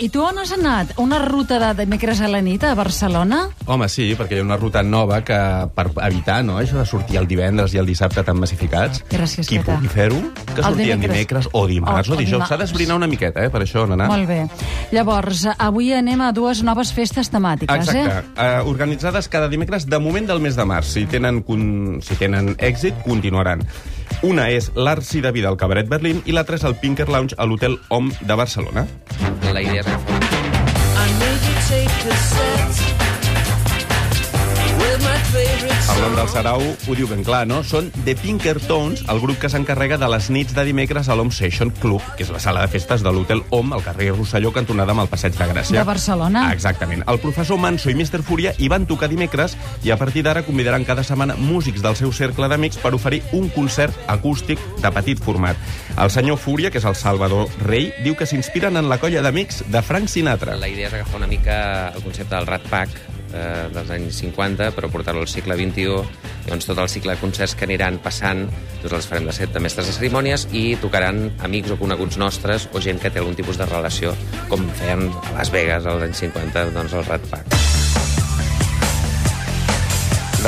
I tu on has anat? Una ruta de dimecres a la nit a Barcelona? Home, sí, perquè hi ha una ruta nova que per evitar no, això de sortir el divendres i el dissabte tan massificats, Gràcies, qui Peta. pugui fer-ho, que El surti en dimecres. dimecres o dimarts O- o, dijous. dimarts. S'ha d'esbrinar una miqueta, eh, per això on anar. Molt bé. Llavors, avui anem a dues noves festes temàtiques, Exacte. eh? Uh, organitzades cada dimecres de moment del mes de març. Si tenen, con... si tenen èxit, continuaran. Una és l'Arci de Vida al Cabaret Berlín i l'altra és el Pinker Lounge a l'Hotel Hom de Barcelona. La idea és nom del. Sarau ho diu ben clar, no? Són The Pinkertons, el grup que s'encarrega de les nits de dimecres a l'Hom Session Club, que és la sala de festes de l'Hotel Hom, al carrer Rosselló, cantonada amb el Passeig de Gràcia. De Barcelona. Exactament. El professor Manso i Mr. Fúria hi van tocar dimecres i a partir d'ara convidaran cada setmana músics del seu cercle d'amics per oferir un concert acústic de petit format. El senyor Fúria, que és el Salvador Rei, diu que s'inspiren en la colla d'amics de Frank Sinatra. La idea és agafar una mica el concepte del Rat Pack eh, dels anys 50, però portar-lo al segle XXI. Llavors, tot el cicle de concerts que aniran passant, doncs els farem de set de mestres de cerimònies i tocaran amics o coneguts nostres o gent que té algun tipus de relació, com feien a Las Vegas als anys 50, doncs el Rat Pack.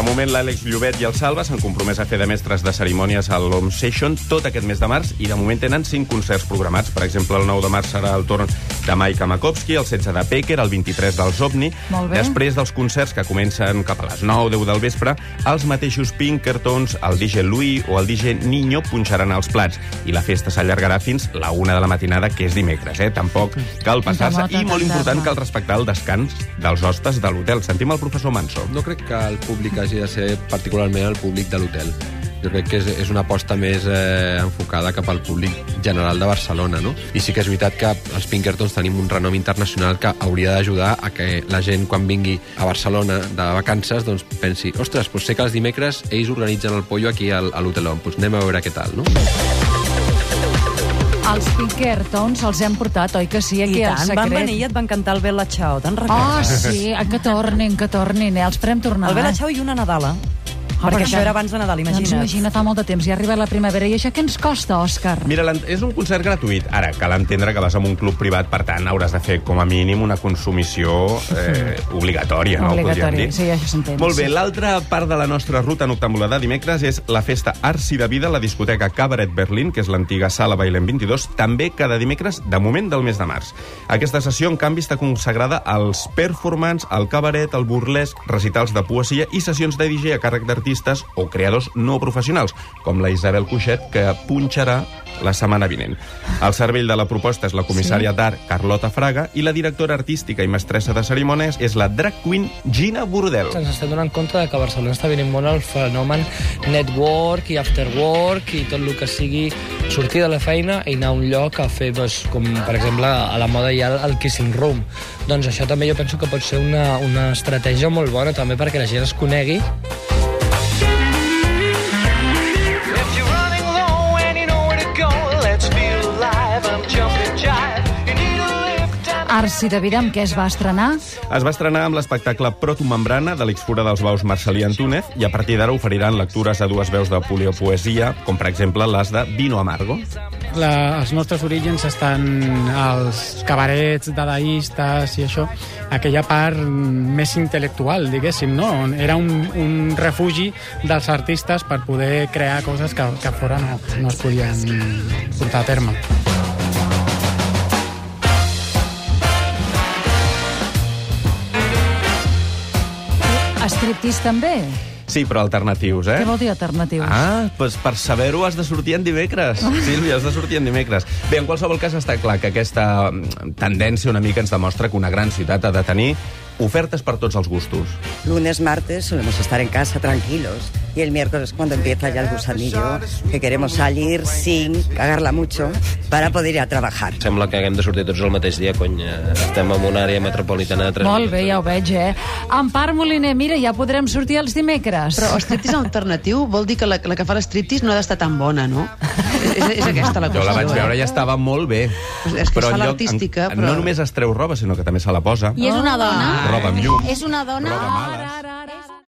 De moment, l'Àlex Llobet i el Salva s'han compromès a fer de mestres de cerimònies a l'Home Session tot aquest mes de març i de moment tenen cinc concerts programats. Per exemple, el 9 de març serà el torn de Mike Makovsky, el 16 de Pecker, el 23 dels OVNI. Molt bé. Després dels concerts que comencen cap a les 9 10 del vespre, els mateixos Pinkertons, el DJ Louis o el DJ Niño punxaran els plats i la festa s'allargarà fins la 1 de la matinada, que és dimecres, eh? Tampoc cal passar-se. Tanta I molt important, cal respectar el descans dels hostes de l'hotel. Sentim el professor Manso. No crec que el públic hagi de ser particularment el públic de l'hotel. Jo crec que és, és una aposta més eh, enfocada cap al públic general de Barcelona, no? I sí que és veritat que els Pinkertons tenim un renom internacional que hauria d'ajudar a que la gent, quan vingui a Barcelona de vacances, doncs pensi, ostres, doncs sé que els dimecres ells organitzen el pollo aquí al, a l'Hotel On, doncs anem a veure què tal, no? Els Pinkertons els hem portat, oi que sí? Aquí I al tant, secret. van venir i et van cantar el Bella Ciao, te'n Oh, recordes? sí, eh, que tornin, que tornin, eh? Els farem tornar. El Bella eh? Ciao i una Nadala. Perquè per això era abans de Nadal, imagina't. Doncs imagina't, fa molt de temps, ja ha arribat la primavera. I això què ens costa, Òscar? Mira, és un concert gratuït. Ara, cal entendre que vas a un club privat, per tant, hauràs de fer com a mínim una consumició eh, obligatòria, no? Obligatòria, sí, això s'entén, Molt bé, sí. l'altra part de la nostra ruta noctàmbula de dimecres és la festa Arts i de Vida a la discoteca Cabaret Berlín, que és l'antiga sala Bailem 22, també cada dimecres, de moment del mes de març. Aquesta sessió, en canvi, està consagrada als performance, al cabaret, al burlesc, recitals de poesia i sessions de DJ a càrrec d'artistes o creadors no professionals, com la Isabel Cuixet, que punxarà la setmana vinent. El cervell de la proposta és la comissària sí. d'art Carlota Fraga i la directora artística i mestressa de cerimònies és la drag queen Gina Burdel. ens estem donant compte de que a Barcelona està venint molt el fenomen network i after work i tot el que sigui sortir de la feina i anar a un lloc a fer, doncs, com per exemple a la moda hi ha el Kissing Room. Doncs això també jo penso que pot ser una, una estratègia molt bona també perquè la gent es conegui i de Vida, amb què es va estrenar? Es va estrenar amb l'espectacle Protomembrana de l'exfura dels baus Marcelí Antúnez i a partir d'ara oferiran lectures a dues veus de poliopoesia, com per exemple les de Vino Amargo. La, els nostres orígens estan als cabarets dadaistes i això, aquella part més intel·lectual, diguéssim, no? Era un, un refugi dels artistes per poder crear coses que, que fora no, no es podien portar a terme. Striptease també? Sí, però alternatius, eh? Què vol dir alternatius? Ah, doncs per saber-ho has de sortir en dimecres. Sílvia, has de sortir en dimecres. Bé, en qualsevol cas està clar que aquesta tendència una mica ens demostra que una gran ciutat ha de tenir ofertes per tots els gustos. Lunes, martes solemos estar en casa tranquilos y el miércoles cuando empieza ya el gusanillo que queremos salir sin cagarla mucho para poder ir a trabajar. Sembla que haguem de sortir tots el mateix dia, cony. eh, Estem en una àrea metropolitana de 3 Molt bé, ja ho veig, eh? Empar Moliner, mira, ja podrem sortir els dimecres. Però striptease alternatiu vol dir que la, la que fa l'estriptease no ha d'estar tan bona, no? és, és aquesta la Jo qüestió. la vaig veure eh? i estava molt bé. És que es fa en lloc- l'artística, però- No només es treu roba, sinó que també se la posa. I és una dona. Roba amb llum. És una dona... Roba males. Ara, ara, ara.